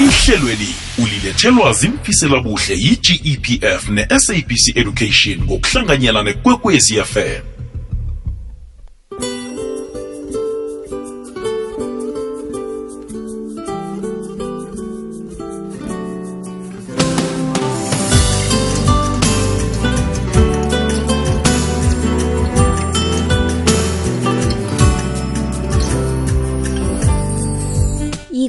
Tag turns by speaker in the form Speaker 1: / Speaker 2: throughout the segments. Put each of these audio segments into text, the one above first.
Speaker 1: ihlelweli ulilethelwa zimfisela buhle yi-gepf ne-sabc education ngokuhlanganyela nekwekwezi fm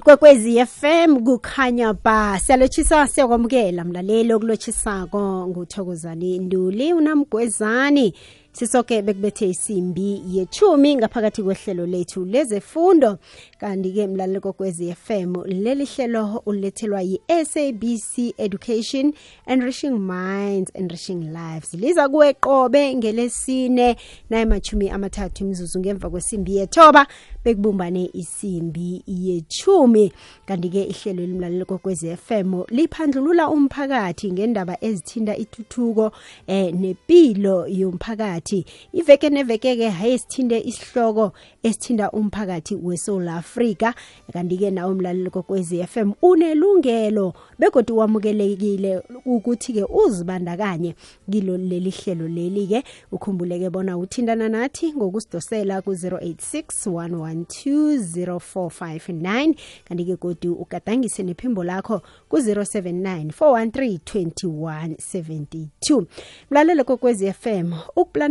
Speaker 2: ikwekwezi FM kukhanya ba. Siyalotshisa siyakwamukela mlaleli okulotshisako nguthokozani nduli unamgwezani sisoke bekubethe isimbi yechumi ngaphakathi kwehlelo lethu lezefundo. Kanti-ke mlaleli kokwezi FM leli hlelo ulethelwa yi-sabc education enriching minds enriching lives. Liza kuwe qobe ngelesine nayimachumi amathathu imzuzu ngemva kwesimbi yethoba bekubumbane isimbi yechumi. Kanti-ke ihlelo elimlaleli kokwezi FM liphandlulula umphakathi ngendaba ezithinta ituthuko eh nepilo yomphakathi iveke neveke-ke haye sithinde isihloko esithinda umphakathi weSouth Africa kanti-ke nawe mlaleli kokwezi FM unelungelo begodwa wamukelekile ukuthi-ke uzibandakanye kilo leli hlelo leli-ke. Ukhumbuleke bona uthindana nathi ngokusidosela ku-086 112 kanti-ke godi ugadangise nephimbo lakho ku-079 413 2172 mlalele kokwezi FM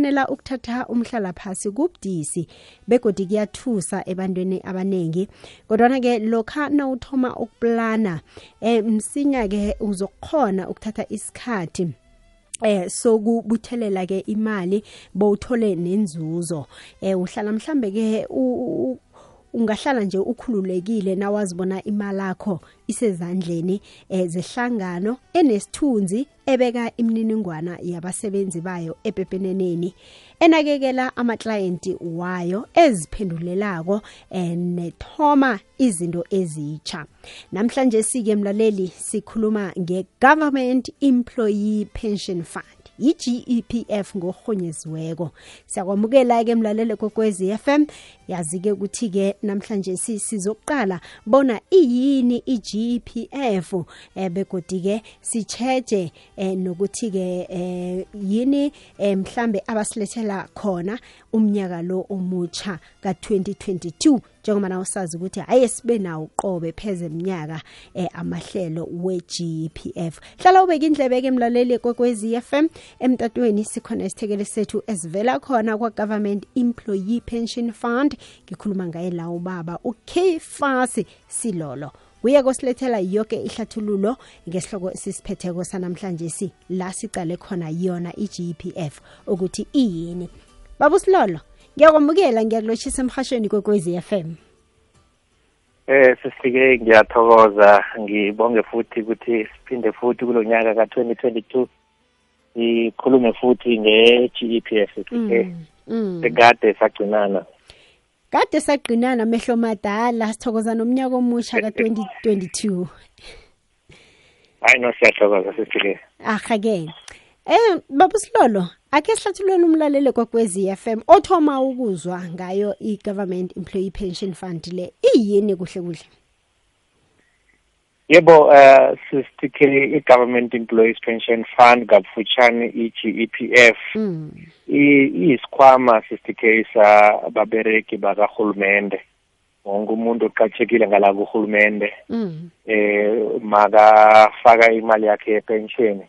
Speaker 2: ukuplanela ukuthatha umhlala phasi kubudisi begodi kuyathusa ebantwini abanengi. Kodwana-ke lokha nawuthoma ukuplana um msinya-ke uzokhona ukuthatha isikhathi eh sokubuthelela ke imali bowuthole nenzuzo. Eh uhlala mhlambe ke ungahlala nje ukhululekile nawazibona imali yakho isezandleni eh, zehlangano enesithunzi ebeka imininingwana yabasebenzi bayo epepeneneni. Enakekela amaklayenti wayo eziphendulelako eh, nethoma izinto ezitsha namhlanje sike mlaleli sikhuluma nge-government employee pension fund yi-GEPF ngohonyeziweko siyakwamukela ke mlalele kokwezi FM yazi ke ukuthi ke namhlanje sizoqala bona iyini i-GEPF eh begodi ke sicheje eh nokuthi ke eh yini eh, mhlambe abasilethela khona umnyaka lo omutsha ka2022 njengoba nawe sazi ukuthi haye sibe nawo qobe pheze eminyaka eh, amahlelo we-GPF hlala ubeka indlebe ke emlaleli kwekwezi FM emtatweni sikhona isithekele sethu esivela khona kwa-government employee pension fund. Ngikhuluma ngaye la ubaba ukfasi silolo. Uye kosilethela yonke ihlathululo ngesihloko sisiphetheko sanamhlanje si la sicale khona yona i-GPF ukuthi iyini. Baba usilolo ngiyakwamukela ngiyakulotshisa emhashweni kwekwezi FM
Speaker 3: Eh sesifike ngiyathokoza ngibonge futhi ukuthi siphinde futhi kulo nyaka ka2022 ikhulume futhi nge-GEPF ke sekade sagcinana
Speaker 2: kade sagcinana mehlo madala sithokoza nomnyaka omusha ka2022
Speaker 3: hayi no siyathokoza sisike
Speaker 2: aha-ke. Eh babusilolo akhe sihlathulweni umlaleli kwakwezi FM othoma ukuzwa ngayo i-government employee pension fund le. Iyini kuhle kuhle?
Speaker 3: Yebo uh sisitike i-government employees pension fund kabufushane i-GEPF
Speaker 2: mm.
Speaker 3: iyisikhwama sisitike sababereki bakarhulumente wonke umuntu oqatshekile ngala kurhulumente
Speaker 2: mm.
Speaker 3: eh makafaka imali yakhe yepensheni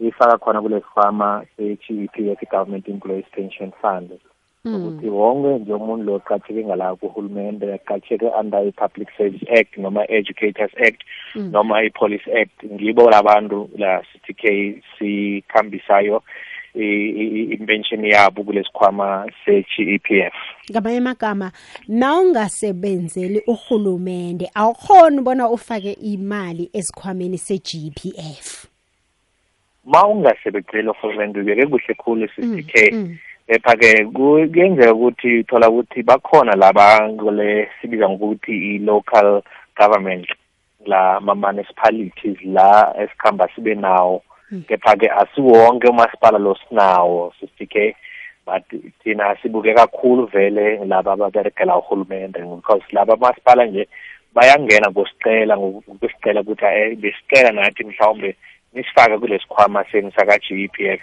Speaker 3: ifaka khona kule sikhwama se-GEPF i-Government Employees Pension Fund ukuthi wonke nje umuntu lo qhatheke ngala kuhulumende aqhatheke under i-Public Service Act noma Educators Act noma i-Police Act. Ngibo labantu la CTK sikhambisayo impension yabo kulesikhwama se-GEPF
Speaker 2: ngamanye amagama nawungasebenzeli uhulumende awukhoni ubona ufake imali esikhwameni se-GPF
Speaker 3: ma ungasebenzeli urhulumente ubeke kuhle khulu CCK epha-ke kuyenzeka ukuthi uthola ukuthi bakhona laba kule sibiza ngokuthi i-local government la ma-municipalities la esikhamba sibe nawo. Kepha-ke asiwonke umasipala lo sinawo CCK but thina sibuke kakhulu vele laba ababeregela uhulumende because laba amasipala nje bayangena ngosicela ngokusicela ukuthi besicela nathi mhlawumbe nisifake kulesikhwama senu saka-GEPF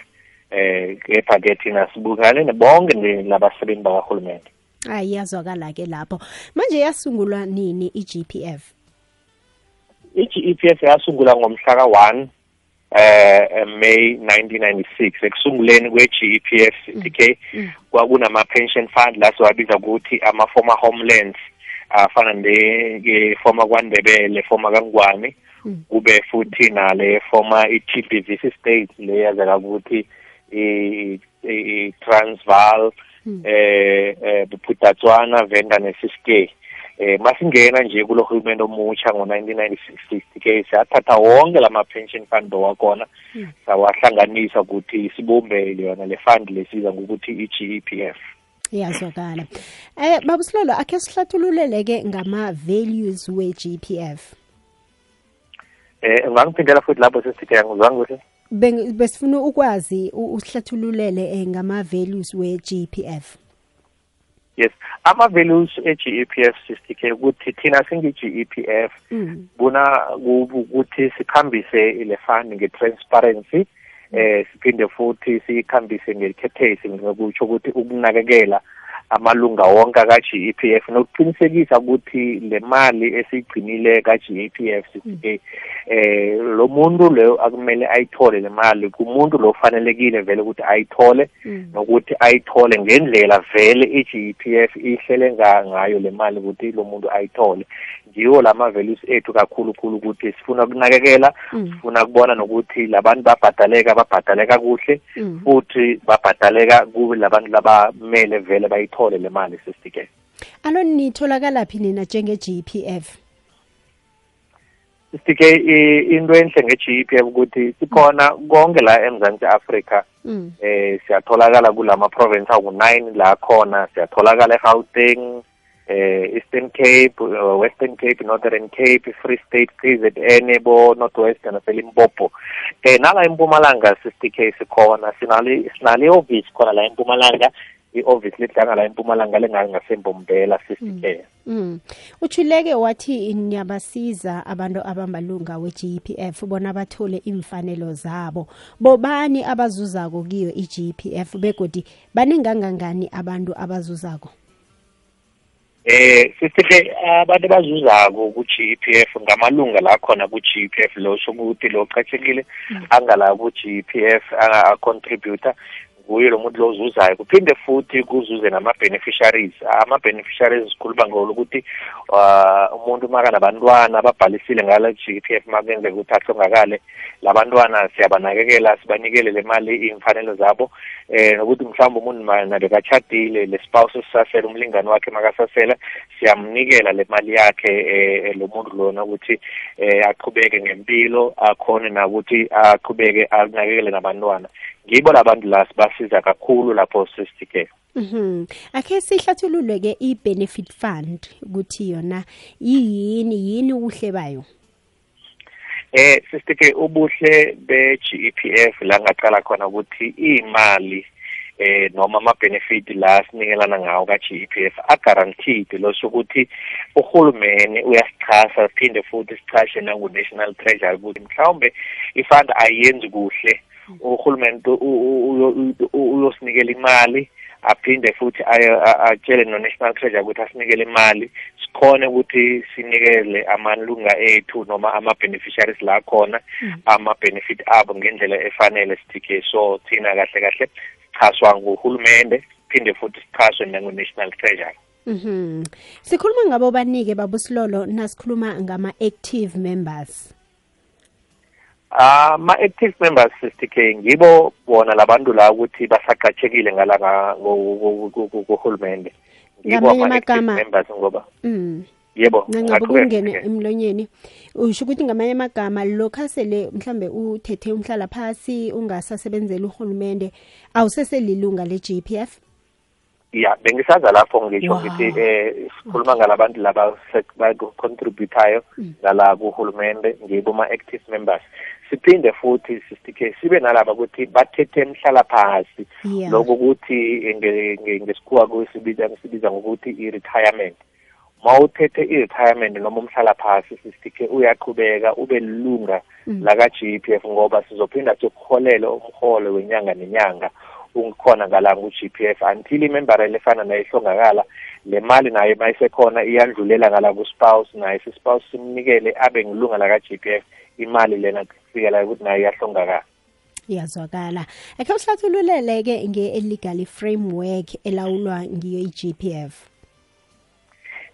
Speaker 3: eh kepha ke thina sibukane bonke labasebenzi bakahulumende
Speaker 2: hayi yazwakala ke lapho. Manje yasungulwa nini i-GPF
Speaker 3: i-GEPF yasungulwa ngomhla ka-1 eh May 1996 ekusunguleni kwe-GEPF CTK kwakunama pension fund la siwabiza ukuthi ama former homelands afana ne former kwaNdebele former kaNgwane kube futhi nale former i-TBVC state leyazeka ukuthi i Transvaal eh eh Buputatswana Venda neSiskei eh masingena nje kulo hulumende omutsha ngo1996 ke sathatha wonke lama pension fund wakhona sawahlanganisa ukuthi sibumbe yona le fund lesiza ngokuthi iGEPF
Speaker 2: iyazwakala. Eh babusilolo akhe sihlathululele ke ngama values we GPF
Speaker 3: eh ungangiphindela futhi lapho sesithe ngizwanga kuhle
Speaker 2: besifuna ukwazi usihlathululele ngama values we GPF
Speaker 3: yes ama values e-GEPF sisike ukuthi thina singi-GEPF buna ukuthi sikhambise le fund nge-transparency eh siphinde futhi siyikhambise ngekhethesi ngokutsho ukuthi ukunakekela amalunga wonke ka-GEPF nokuqinisekisa ukuthi le mali esiyigcinile ka-GEPF sisike eh lo muntu leyo akumele ayithole le mali. Kumuntu lo fanelekile vele ukuthi ayithole nokuthi ayithole ngendlela vele i-GEPF ihlele ngayo le mali ukuthi lo muntu ayithole. Ngiwo lama values ethu kakhulu khulu ukuthi sifuna ukunakekela sifuna ukubona nokuthi labantu babhadaleka babhadaleka kuhle futhi babhadaleka kube labantu labamele vele bayithole. Le mali sesike
Speaker 2: alo nitholakala phi nina njenge-GPF
Speaker 3: sike into enhle nge-GPF ukuthi sikhona konke la eMzantsi Afrika eh siyatholakala kulama province awu9 la khona. Siyatholakala eGauteng eh Eastern Cape uh, Western Cape Northern Cape Free State KZN bo Northwestern naseLimpopo eh nala eMpumalanga sisike sikhona. Sinali sinali office khona la eMpumalanga. I-office lidlanga la eMpumalanga lengasengombela sisike
Speaker 2: Mm. Uchuleke wathi niyabasiza abantu abamalunga we-GPF bona bathole imfanelo zabo. Bobani abazuzako kiyo i-GPF begodi baningangangani abantu abazuzako?
Speaker 3: Eh sisike abantu abazuzako ku-GPF ngamalunga la khona ku-GPF lo sokuthi lo qatshekile angala ku-GPF a-contributor nguye lo muntu lozuzayo kuphinde futhi kuzuze nama-beneficiaries. Ama-beneficiaries sikhuluma ngolokuthi umuntu makanabantwana ababhalisile ngala G_P_F makenzeka ukuthi ahlongakale labantwana siyabanakekela sibanikele le mali iy'mfanelo zabo eh nokuthi mhlawumbe umuntu mana bekachadile le spouse esisasela umlingani wakhe makasasela siyamnikela le mali yakhe eh lo muntu lona ukuthi eh aqhubeke ngempilo akhone nakuthi aqhubeke anakekele nabantwana. Ngibo labantu la sibasiza kakhulu lapho sesitike
Speaker 2: Mhm. Akhe sihlathululwe ke i-benefit fund ukuthi yona yini yini ubuhle bayo?
Speaker 3: Eh sisitike ubuhle be-GEPF la ngaqala khona ukuthi imali eh noma ama benefit la sinikelana ngawo ka GEPF a guaranteed lo sokuthi uhulumeni uyasichasa phinde futhi sichashe nangu National Treasury ukuthi mhlawumbe ifund ayenzi kuhle uhulumeni uyosinikela imali aphinde futhi atshele no-national treasure ukuthi asinikele imali sikhone ukuthi sinikele amalunga ethu noma ama-beneficiaries la khona ama-benefit abo ngendlela efanele sithike so thina kahle kahle sichaswa nguhulumende phinde futhi sichaswe nango-national treasury
Speaker 2: Mhm. Sikhuluma ngabo banike babusilolo nasikhuluma ngama active members.
Speaker 3: Ama active members sisitike ngibo bona labantu la ukuthi basaqhatshekile ngala kuhulumende ngibo
Speaker 2: Ngamanye
Speaker 3: ama active
Speaker 2: amagama-
Speaker 3: members ngoba
Speaker 2: Mm.
Speaker 3: yebo
Speaker 2: Nangabe kungene emlonyeni usho ukuthi ngamanye amagama lokho sele mhlambe uthethe umhlala phasi ungasasebenzela uhulumende awuseselilunga le-GPF
Speaker 3: ya bengisaza lapho ngisho ngithi eh sikhuluma ngalabantu laba bacontributayo ngala kuhulumende ngibo ma active members. Siphinde futhi sisitike sibe nalaba ukuthi bathethe mhlala phasi
Speaker 2: Yeah.
Speaker 3: lokho ukuthi nge- nge- ngesikhuwa kusibiza sibiza ngokuthi i-retirement. Mawuthethe i-retirement noma umhlala phasi sisike uyaqhubeka ube lilunga laka GPF ngoba sizophinda sikuholele umholo wenyanga nenyanga ungikhona ngalanga ku-GPF until imemberele efana nayo ihlongakala le mali nayo mayisekhona iyandlulela ngala ku-spouse naye si-spouse simnikele abe ngilunga laka-GPF imali lena kufikela ukuthi nayo iyahlongakala.
Speaker 2: Iyazwakala. Akhe uhlathululele-ke nge-legal framework elawulwa ngiyo i-gpf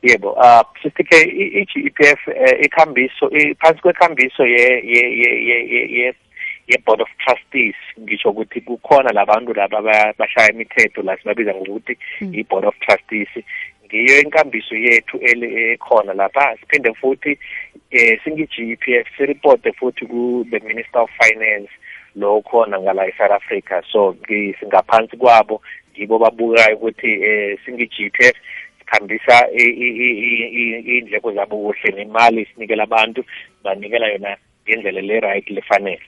Speaker 3: yebo uh sisike i-GPF ikhambiso phansi kwekhambiso ye ye ye ye ye ye-board of trustees ngisho ukuthi kukhona labantu laba bashaya imithetho la sibabiza ngokuthi i-board of trustees. Ngiyo inkambiso yethu ekhona lapha. Siphinde futhi eh singi-GPF siripote futhi ku-the minister of finance lo khona ngala e-South Africa. So singaphansi kwabo ngibo babukayo ukuthi eh singi-GPF sikhambisa iy'ndleko zabo kuhle nemali sinikela abantu banikela yona ngendlela le-right lefanele.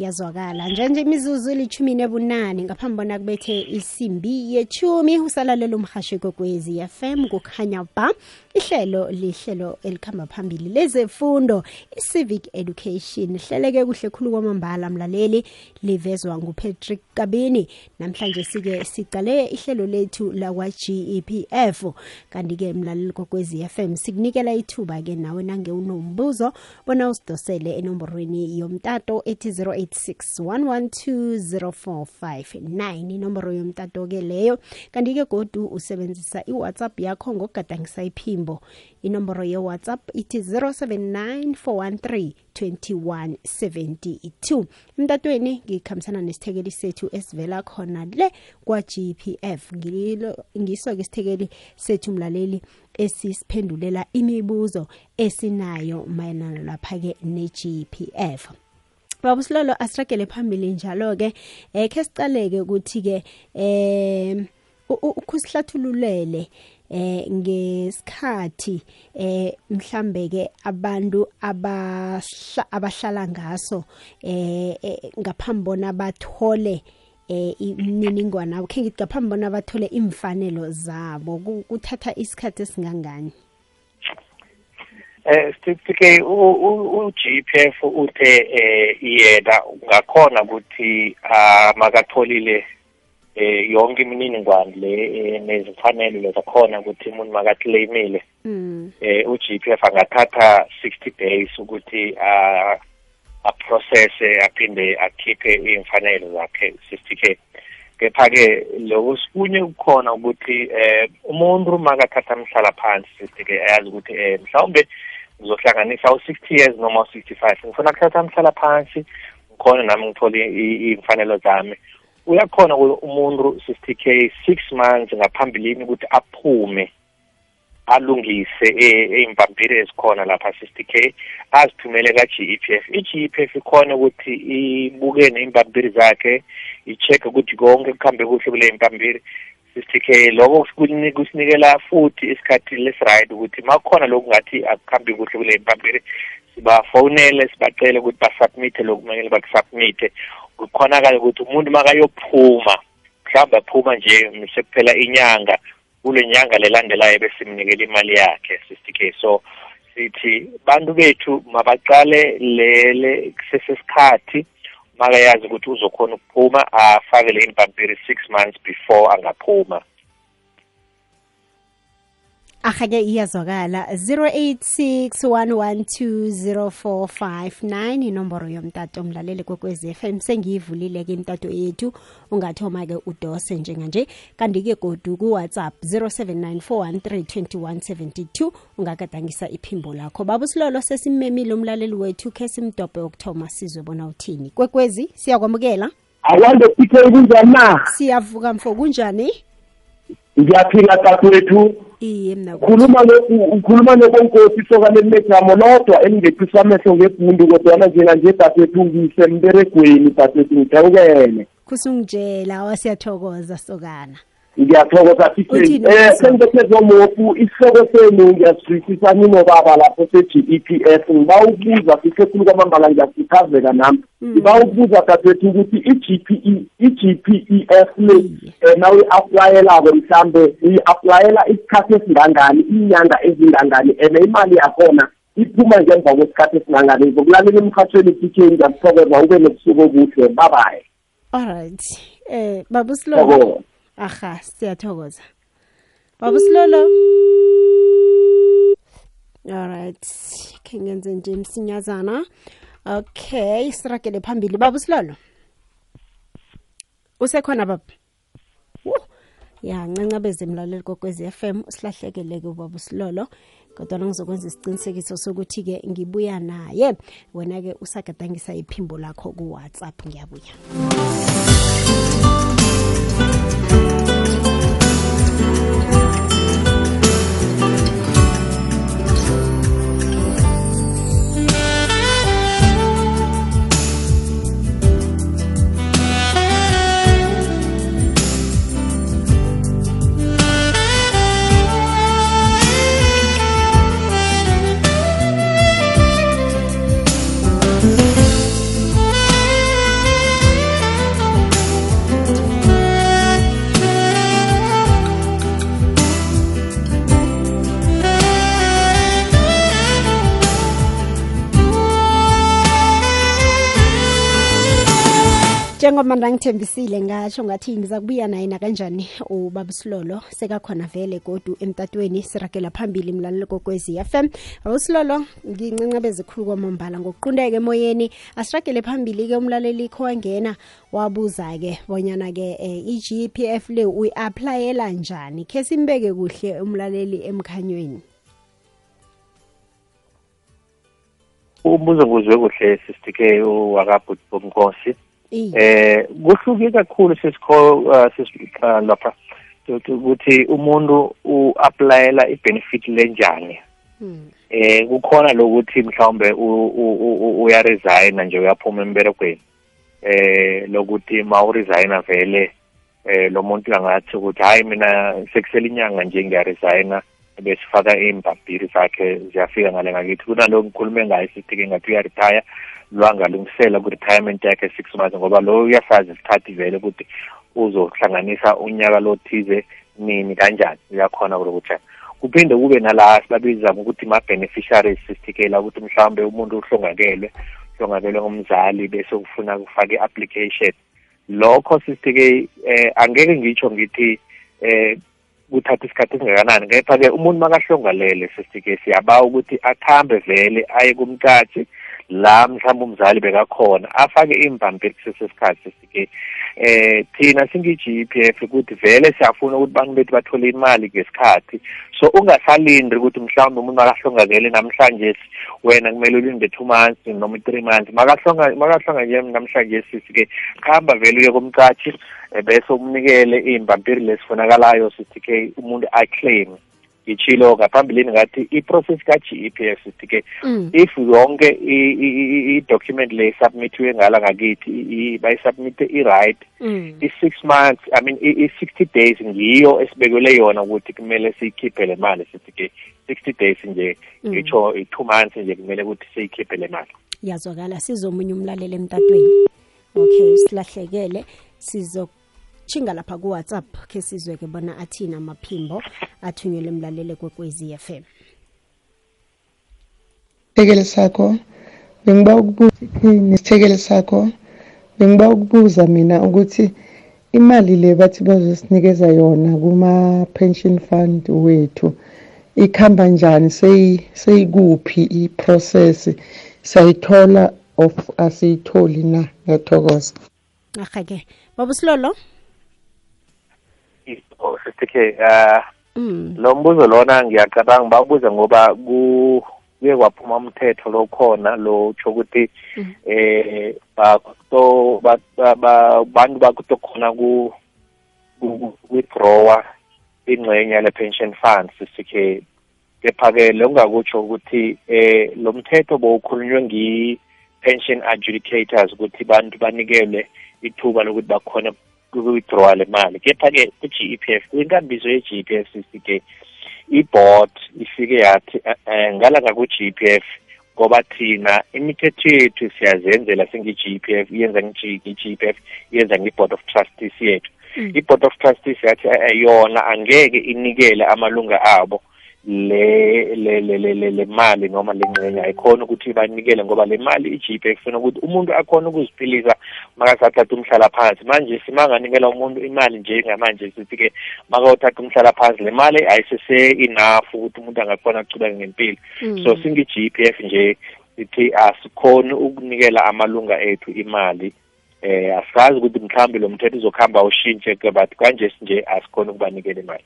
Speaker 2: Yazwakala. Njenje imizuzu ilithumi nebunane ngaphambi bona kubethe isimbi yechumi usalalela umhasho kwekwezi fm kukhanya ba. Ihlelo lihlelo elikhamba phambili lezefundo i-civic education. Hleleke kuhle khulu kwamambala mlaleli. Livezwa ngupatrick kabini. Namhlanje sike sicale ihlelo lethu lakwa-gepf kanti-ke mlaleli kokwezi fm sikunikela ithuba-ke nawe nange unombuzo. Bona usidosele enomborweni yomtato ethi 0861120459 inomboro yomtato-ke leyo. Kanti-ke godu usebenzisa iwhatsapp yakho ngokugadangisa iphimbo inomboro ye-whatsapp ithi 079 413 2172 emtatweni ngikhambisana nesithekeli sethu esivela khona le kwa-gpf ngiso-ke isithekeli sethu mlaleli esisiphendulela imibuzo esinayo mayelana lapha-ke ne-gpf baba silolo asiragele phambili njalo-ke. Um khe sicaleke ukuthi-ke um ukusihlathululele eh ngesikhathi eh mhlambe ke abantu abahlala ngaso eh ngaphambi bona bathole eh imininingwane abo khe ngithi ngaphambi bona bathole imfanelo zabo. Kuthatha isikhathi esingangani?
Speaker 3: Eh sitike u-GPF uthe eh yena ngakhona ukuthi makatholile eh yonke imininingwane le nezimfanelo lezakhona ukuthi umuntu makaclaimile eh u-GPF angathatha 60 days ukuthi a process aphinde akhiphe imfanelo zakhe 60k kepha-ke loko sikunye kukhona ukuthi eh umuntu makathatha mhlala phansi 60k ayazi ukuthi eh mhlawumbe ngizohlanganisa u-60 years noma u-65 ngifuna kuthatha mhlala phansi ngikhona nami ngithole iy'mfanelo zami. Uyakhona umuntu 60k 6 months ngaphambilini ukuthi aphume alungise ey'mpampiri ezikhona lapha 60k azithumele ka-GEPF i-GEPF ikhona ukuthi ibuke ney'mpampiri zakhe i-check ukuthi konke kuhambe kuhle kule y'mpampiri 60k loko kusinikela futhi isikhathi lesi-right ukuthi makukhona lokungathi akuhambi kuhle kule y'mpampiri sibafonele sibacele ukuthi basubmithe lokumele bakusubmithe kukhonakala ukuthi umuntu makayophuma mhlawumbe aphuma nje sekuphela inyanga kule nyanga lelandelayo besimnikela imali yakhe 60k so sithi bantu bethu mabaqale lele kusesesikhathi makayazi ukuthi uzokhona ukuphuma afake le impampiri six months before angaphuma.
Speaker 2: Ahake iyazwakala 0861120459 inomboro yomtato mlaleli kwekwezi FM sengiyivulile-ke imtato yethu ungathoma-ke udose njenganje. Kanti-ke godu ku-whatsapp 0794132172 ungagadangisa iphimbo lakho. Baba usilolo sesimemile umlaleli wethu khe simdobhe wokuthoma sizwe bona uthini. Kwekwezi siyakwamukela?
Speaker 4: Akwande pike kunjani na?
Speaker 2: Siyavuka mfo kunjani
Speaker 4: ngiyaphila tatwethu
Speaker 2: iye mna
Speaker 4: khuluma ukhuluma nokonkosi sokane linejamo lodwa elingephisa amehlo ngebhundu kodwana njenganje tatwethu ngisemberegweni tatwethu ngithawukele
Speaker 2: khusungitshela wasiyathokoza sokana.
Speaker 4: Ngiyathokoza sithi
Speaker 2: Uthini,
Speaker 4: eh
Speaker 2: Mfundisi?
Speaker 4: sengibethe zomofu isihloko senu ngiyasizwisisa ninobaba lapho se-GEPF ngiba ukubuza sisekhulu kwamambala ngiyakhuthazeka nami. Ngiba ukubuza dadethu ukuthi i-GPE i-GPEF le eh, na uyi-aplayelako mhlambe uyi-aplayela isikhathi esingangani iinyanga ezingangani and imali yakhona iphuma ngemva kwesikhathi esingangani. Ngizokulalela emhathweni TK ngiyakuthokoza ube nobusuku obuhle. Babaye
Speaker 2: alright eh baba usilolo
Speaker 4: Thokoza.
Speaker 2: Aha siyathokoza. Baba usilolo alright khe ngenze nje msinyazana. Okay siragele phambili baba usilolo usekhona baba? Wu, ya ncancabeze mlaleli kokwezi FM usilahlekele ke ubaba usilolo kodwa ngizokwenza isiqinisekiso sokuthi-ke ngibuya naye. Wena-ke usagadangisa iphimbo lakho ku-whatsapp ngiyabuya. Njengoba ndangithembisile ngasho ngathi ngiza kubuya naye nakanjani ubaba silolo sekakhona vele godu emtatweni siragela phambili mlalelo kokwezi FM awusilolo ngincancabeze khulu kwamambala. Ngokuqundeka emoyeni asiragele phambili ke umlaleli kho wangena wabuza ke bonyana ke eh, i-GPF le uyi-applyela njani? Khe simbeke kuhle umlaleli emkhanyweni.
Speaker 3: Umbuzo nguzwe kuhle sisitike wakabhuti bomnkosi
Speaker 2: Iye.
Speaker 3: Eh kuhluke kakhulu sesikho uh, sesiqala lapha. Ukuthi umuntu uapplyela ibenefit lenjani
Speaker 2: Hmm.
Speaker 3: eh kukhona lokuthi mhlawumbe u- u- u- uyaresigna nje uyaphuma emberegweni. Eh lokuthi ma uresigna vele eh lo muntu angathi ukuthi hayi mina sekusela inyanga nje ngiyaresigna besifaka imbabhiri zakhe ziyafika ngale ngakithi. Kunalo ngikhulume ngayo sithi-ke ngathi uyaretire. Lwangalungisela ku-retirement yakhe six months ngoba lo uyasazi isikhathi vele ukuthi uzohlanganisa unyaka lothize nini kanjani. Uyakhona ukuthi kuphinde kube nala sibabiza ngokuthi ma-beneficiaries sisikela ukuthi mhlawumbe umuntu uhlongakelwe uhlongakelwe ngumzali bese kufuna kufake i-application. Lokho sisike eh angeke ngitsho ngithi eh kuthatha isikhathi esingakanani. Kepha-ke umuntu makahlongalele sisike siyabawa ukuthi akhambe vele aye kumcashi la mhlawumbe umzali bekakhona afake imbambeli kusesesikhathi sisike eh thina singi-GPF ukuthi vele siyafuna ukuthi bantu bethu bathole imali ngesikhathi. So ungasalindi ukuthi mhlawumbe umuntu makahlongakele namhlanje wena kumele ulinde two months noma i-three months. Makahlonga makahlonga nje namhlanje sisi-ke khamba vele uye kumcashi eh, bese umnikele iy'mbampiri lesifunakalayo sithi-ke umuntu aclaim. Ngitshilo ngaphambilini ngathi i-process ka-GEPF sithi-ke
Speaker 2: Mm.
Speaker 3: if yonke i- i- i- i-document le submithiwe ngala ngakithi i- i- bayisubmite i-right
Speaker 2: Mm.
Speaker 3: i-six months i mean i- i-sixty days ngiyo esibekelwe yona ukuthi kumele siyikhiphe le mali sithi-ke sixty days nje
Speaker 2: Mm.
Speaker 3: ngitsho i-two months nje kumele ukuthi siyikhiphe le mali
Speaker 2: yazwakala sizomunye umlaleli emtatweni okay silahlekele sizochinga lapha ku-whatsapp khe sizwe-ke bona athini amaphimbo athunyelwe emlaleli kwekwezi FM
Speaker 5: isithekeli sakho bengiba ukubuza nesithekeli sakho bengiba ukubuza mina ukuthi imali le bathi bazosinikeza yona kuma-pension fund wethu ikhamba njani? Seyi- seyikuphi i-process? Sayithola of asiyitholi na? Ngiyathokoza.
Speaker 2: Aha-ke baba
Speaker 3: oh sister k uh,
Speaker 2: mm.
Speaker 3: lo mbuzo lona ngiyacabanga bawubuza ngoba ku kuye kwaphuma umthetho lokhona lo utsho ukuthi
Speaker 2: mm.
Speaker 3: eh bakuto ba- ba- ba- bantu bakutokhona ku ku- withdrawa ingxenye yale pension funds k kepha-ke lokungakutsho ukuthi eh lo mthetho bowukhulunywe ngi-pension adjudicators ukuthi bantu banikelwe ithuba lokuthi bakhone ku-withdrawa le mali kepha-ke ku-G E P F kwinkambiso ye-G E P F sisi-ke i-board ifike yathi um ngalanga ku-G E P F ngoba thina imithetho yethu siyazenzela singi-G E P F iyenza ngi-G E P F iyenza ngi-board of trustees yethu. I-board of trustees yathi eh, yona angeke inikele amalunga abo le le le le le, le mali noma lengxenye ayikhona ukuthi banikele ngoba le mali i-GP kufuna ukuthi umuntu akhona ukuziphilisa makasathatha umhlala phansi manje simanganikela umuntu imali nje ngamanje sithi-ke makawuthatha umhlala phansi le mali ayisese enough ukuthi umuntu angakhona ukuchubeka ngempilo. So singi-G P F nje sithi asikhoni ukunikela amalunga ethu imali. Eh asazi ukuthi mhlambe lo mthetho uzokuhamba ushintshe but kanje sinje asikhoni ukubanikela imali.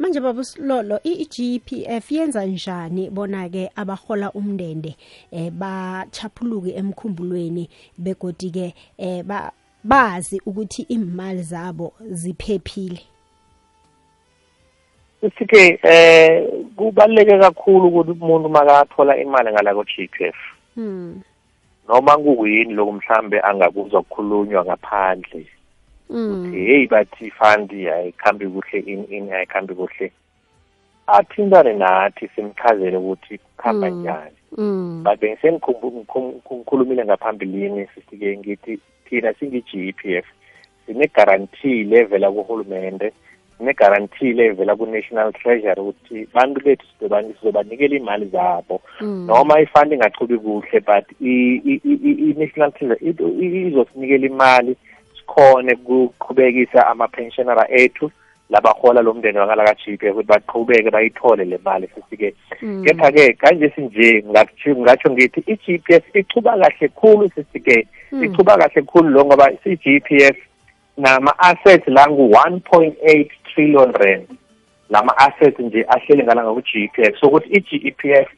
Speaker 2: Manje baba Silolo i-GPF yenza njani bona ke abahola umndende eh bachaphuluke emkhumbulweni? Begodi ke eh ba bazi ukuthi imali zabo ziphephile.
Speaker 3: Sithi eh kubaleke kakhulu ukuthi umuntu makathola imali ngala ku GPF
Speaker 2: mm
Speaker 3: noma kuyini lokho mhlambe angakuzwa ukukhulunywa ngaphandle.
Speaker 2: Mm.
Speaker 3: Hey bathi fund ayikhambi kuhle in in ayikhambi kuhle athintane nathi simchazele ukuthi kuhamba
Speaker 2: Mm.
Speaker 3: njani.
Speaker 2: Mm.
Speaker 3: But bengisengikhulumile ngaphambilini sisike ngithi thina singi-GEPF sine guarantee levela kuhulumende sine guarantee levela ku-national treasury ukuthi bantu bethu sizoba- sizobanikela imali zabo. Noma ifund ingachubi kuhle but i-national treasury izosinikela imali sikhone ukuqhubekisa ama-pensionera ethu labahola lo mndeni wangalaka GP ukuthi baqhubeke bayithole le mali sisike
Speaker 2: mm.
Speaker 3: kepha-ke kanje sinje ngatsho ngithi i-GPS ichuba kahle khulu sisike
Speaker 2: Mm.
Speaker 3: ichuba kahle khulu lo ngoba i-GPS nama-assets la ngu-one point eight trillion rand lama-assets nje ahlele ngalanga ku-GPF so ukuthi i-GEPF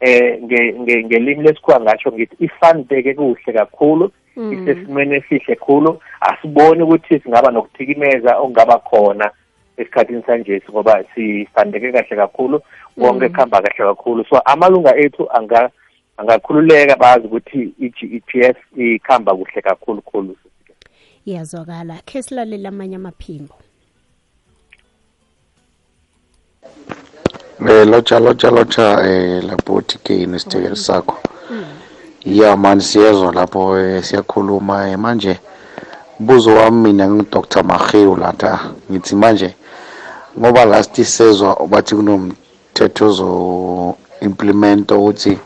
Speaker 3: eh nge- nge- ngelimi lesikhuwa ngatsho ngithi ifundeke kuhle kakhulu. Isesimweni esihle khulu. Asiboni ukuthi singaba nokuthikimeza okungaba khona esikhathini sanje ngoba sifandeke kahle kakhulu. Konke
Speaker 2: Mm.
Speaker 3: kuhamba kahle kakhulu. So amalunga ethu anga angakhululeka bazi ukuthi i-GEPF ikhamba kuhle kakhulu khulu.
Speaker 2: Iyazwakala. Khe silalela amanye amaphimbo.
Speaker 6: Eh locha locha locha eh lapho TK nesithekeli sakho. Yeah man siyezwa lapho eh, siyakhuluma eh, manje buzo wami mina ngi Dr Mahewu latha ngithi manje ngoba last sezwa bathi kunomthetho zo implement ukuthi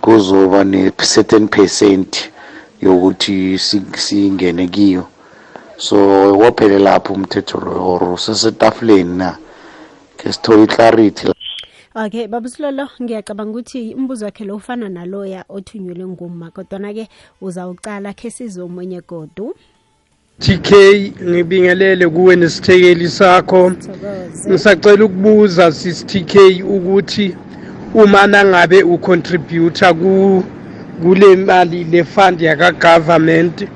Speaker 6: kuzoba ne certain percent yokuthi si- singene kiyo. So wophele lapho umthetho lo or sesetafuleni na? Ke sithole clarity
Speaker 2: okay baba silolo ngiyacabanga ukuthi umbuzo wakhe lo ufana naloya othunyelwe nguma kodwana-ke uzawucala khe sizwe omunye godu.
Speaker 7: TK ngibingelele kuwe nesithekeli sakho. Ngisacela ukubuza sis TK ukuthi uma nangabe ucontributor ku kule mali le fund yaka government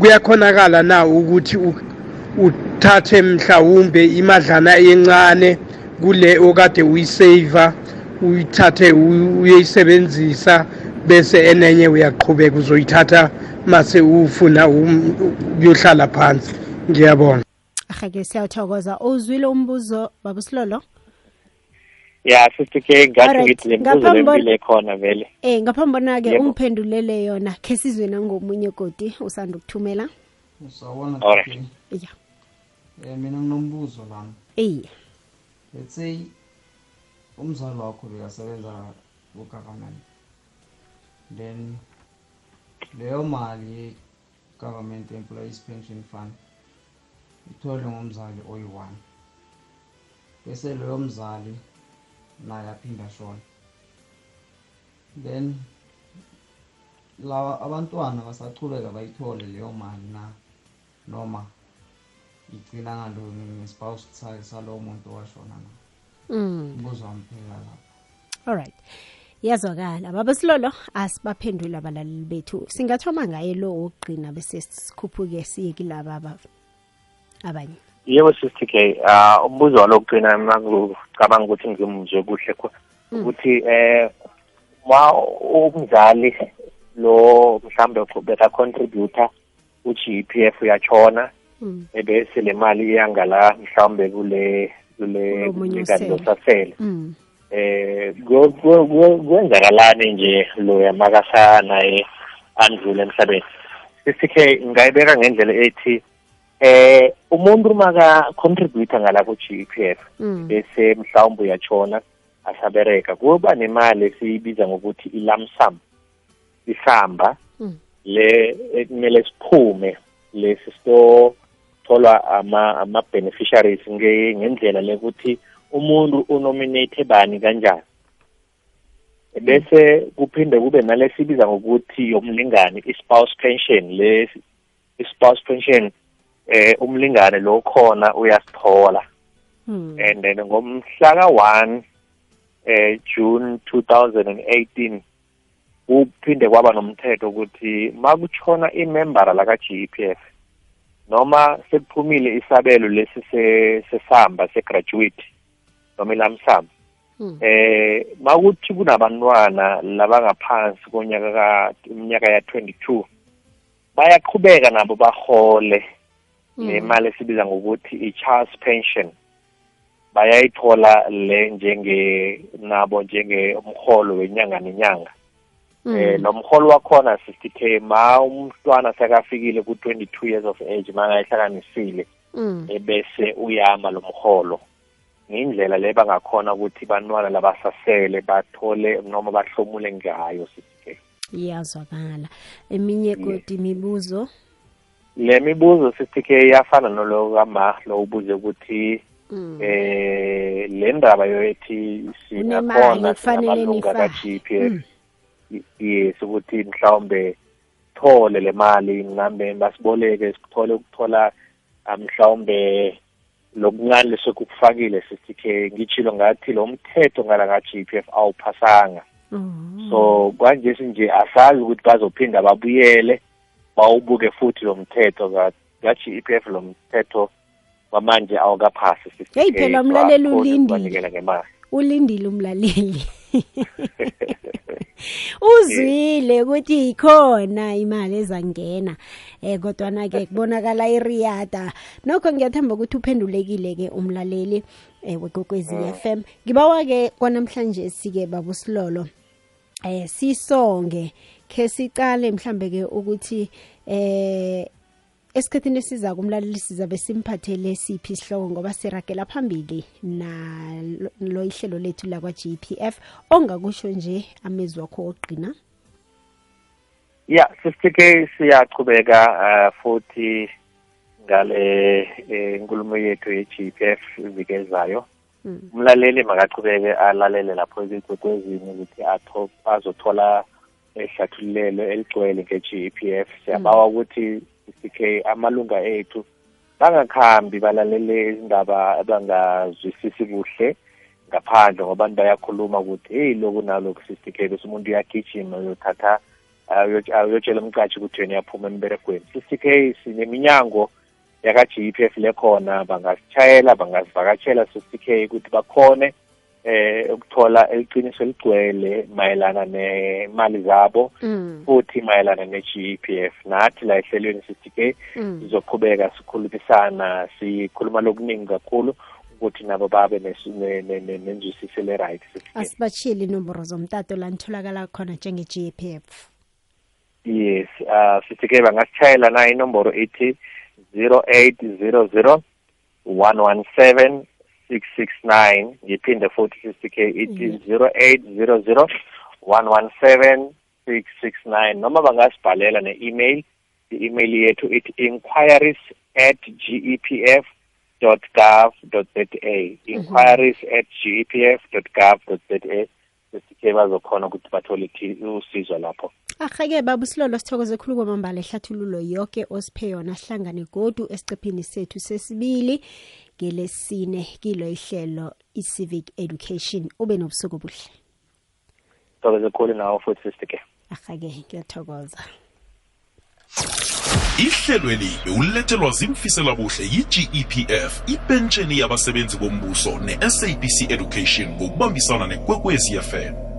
Speaker 7: kuyakhonakala na ukuthi uthathe mhlawumbe imadlana encane? Kule okade uyisave uyithathe u- uyeyisebenzisa bese enenye uyaqhubeka uzoyithatha mase ufuna um- ukuyohlala phansi. Ngiyabonga.
Speaker 2: Ahake siyawuthokoza uzwile umbuzo baba silolo?
Speaker 3: Ya sithi ke ngathi
Speaker 2: Alright,
Speaker 3: ngithi le mbuzo
Speaker 2: ngaphambi kwa-
Speaker 3: lempilo ekhona vele.
Speaker 2: Eh ngaphambi bona-ke
Speaker 3: Yebo.
Speaker 2: ungiphendulele yona khe sizwe nangomunye godi usanda ukuthumela.
Speaker 8: Sawubona
Speaker 3: Alright.
Speaker 8: Dr.
Speaker 2: ya
Speaker 8: Eh mina nginombuzo lana.
Speaker 2: eyi
Speaker 8: Let's say umzali wakho bekasebenza ku government. Then leyo mali government employees pension fund itholwe ngumzali oyi-one. Bese loyo mzali naye aphinda shona. Then lawa abantwana basachubeka bayithole leyo mali na noma igcina ngalo ngespouse sa- salowo muntu
Speaker 2: mm.
Speaker 8: umbuzo wami phela lapho
Speaker 2: alright yazwakala baba silolo asibaphendule abalaleli bethu. Singathoma ngaye lo wokugqina bese sikhuphuke siye kilaba aba- abanye.
Speaker 3: Yebo sister ke um umbuzo walokugcina mina ngicabanga ukuthi ngimuzwe kuhle khona ukuthi eh ma umzali lo mhlambe beka contributor p f uyachona ebese le mali iyangala mhlawumbe kule kule
Speaker 2: Kulomunye
Speaker 3: mnikati
Speaker 2: osele.
Speaker 3: losasele
Speaker 2: Mm.
Speaker 3: eh kwenzakalani nje loya makasa naye andlule emhlabeni sisike ngayibeka ngendlela ethi eh umuntu maka contribute ngala ku GPF
Speaker 2: Mm.
Speaker 3: bese mhlawumbe uyatshona asabereka kuba nemali esiyibiza ngokuthi ilamsam isamba
Speaker 2: Mm.
Speaker 3: le ekumele siphume lesi sto tholwa ama ama ngendlela lekuthi umuntu unominate bani kanjani bese kuphinde kube nalesibiza ngokuthi yomlingani i-spouse pension le i-spouse pension eh umlingane lo khona uyasithola
Speaker 2: Mm.
Speaker 3: and then ngomhla ka-1 eh June 2018 kuphinde kwaba nomthetho ukuthi makutshona imembara laka GEPF noma sekuphumile isabelo lesi se- sesamba segraduate noma ilamsam
Speaker 2: Mm.
Speaker 3: eh makuthi kunabantwana labangaphansi konyaka ka iminyaka ya 22 bayaqhubeka nabo bahole le mali esibiza ngokuthi i-child's pension. Bayayithola le njenge nabo njenge umholo wenyanga nenyanga. Eh nomholo wakhona 60k ma umntwana sekafikile ku 22 years of age mangayihlanganisile
Speaker 2: Mm.
Speaker 3: ebese uyama lo mholo. Ngindlela le bangakhona ukuthi bantwana labasasele bathole noma bahlomule ngayo 60k
Speaker 2: iyazwakala. Eminye kodi imibuzo?
Speaker 3: Le mibuzo 60k iyafana nolo kama lo ubuze ukuthi
Speaker 2: Mm.
Speaker 3: eh le ndaba yokuthi sinakhona
Speaker 2: kufanele nifake.
Speaker 3: ka-GPF yes ukuthi mhlawumbe thole le mali mhlambe basiboleke sithole ukuthola ah, mhlawumbe lokuncane lesekukufakile 60k ngitshilo ngathi lo mthetho ngala ka-GPF awuphasanga so kwanje sinje asazi ukuthi bazophinda babuyele bawubuke futhi lo mthetho ka-GPF lo mthetho kwamanje awukaphasi 60K.
Speaker 2: Hey, phela umlaleli ulindile. ulindile umlaleli uzwile ukuthi ikhona imali ezangena eh kodwa ke kubonakala iriyada. Nokho ngiyathemba ukuthi uphendulekile ke umlaleli eh wegokwezi FM ngibawa ke kwanamhlanje sike babusilolo eh sisonge ke sicale mhlambe ke ukuthi eh esikhathini esiza kumlaleli sizabe simphathele siphi isihloko ngoba siragela phambili na lo ihlelo lethu lakwa GPF ongakusho nje amezwi wakho oqina
Speaker 3: ya 50k siyachubeka uh, futhi ngale eh, nkulumo yethu ye-GPF iviki ezayo umlaleli makachubeke alalele lapho ekwekwezini ukuthi azothola ehlathululelo eligcwele nge-GPF siyabawa ukuthi 50k amalunga ethu bangakhambi balalele izindaba abangazwisisi kuhle ngaphandle ngoba bayakhuluma ukuthi hey loku naloku 50k bese umuntu uyagijima uyothatha uyotshela umcashi ukuthi wena uyaphuma emberegweni. 50k sineminyango yaka-GPF lekhona bangasitshayela bangasivakatshela 50k ukuthi bakhone eh ukuthola iqiniso eligcwele mayelana nemali zabo
Speaker 2: mm.
Speaker 3: futhi mayelana ne-GPF nathi la ehlelweni 60k
Speaker 2: mm.
Speaker 3: sizoqhubeka sikhulumisana sikhuluma lokuningi kakhulu ukuthi nabo babe nesu- ne- ne- ne- nenzwisise le-right 60k
Speaker 2: asibashile inomboro zomtato la nitholakala khona njenge-GPF
Speaker 3: yes uh 60k bangasitshayela na inomboro ithi 0800 117 669 ngiphinde futhi 60k ithi mm. 0800 117 669 noma bangasibhalela ne-email i-email yethu ithi inquiries at gepf gov za. Inquiries at gepf gov za 60k bazokhona ukuthi bathole ithi- usizo lapho.
Speaker 2: Ahake baba usilolo sithokoze khulu kwamambala ehlathululo yoke osiphe yona sihlangane godu esicephini sethu sesibili ngelesine kilo ihlelo i-civic education. Ube nobusuku obuhle.
Speaker 3: Thokoze khulu nawo futhi 60k
Speaker 2: ahake ngiyathokoza
Speaker 1: ihlelweli bewulethelwa zimfiselabuhle yi-gepf ipentsheni yabasebenzi bombuso ne-sabc education ngokubambisana nekwekwezi fm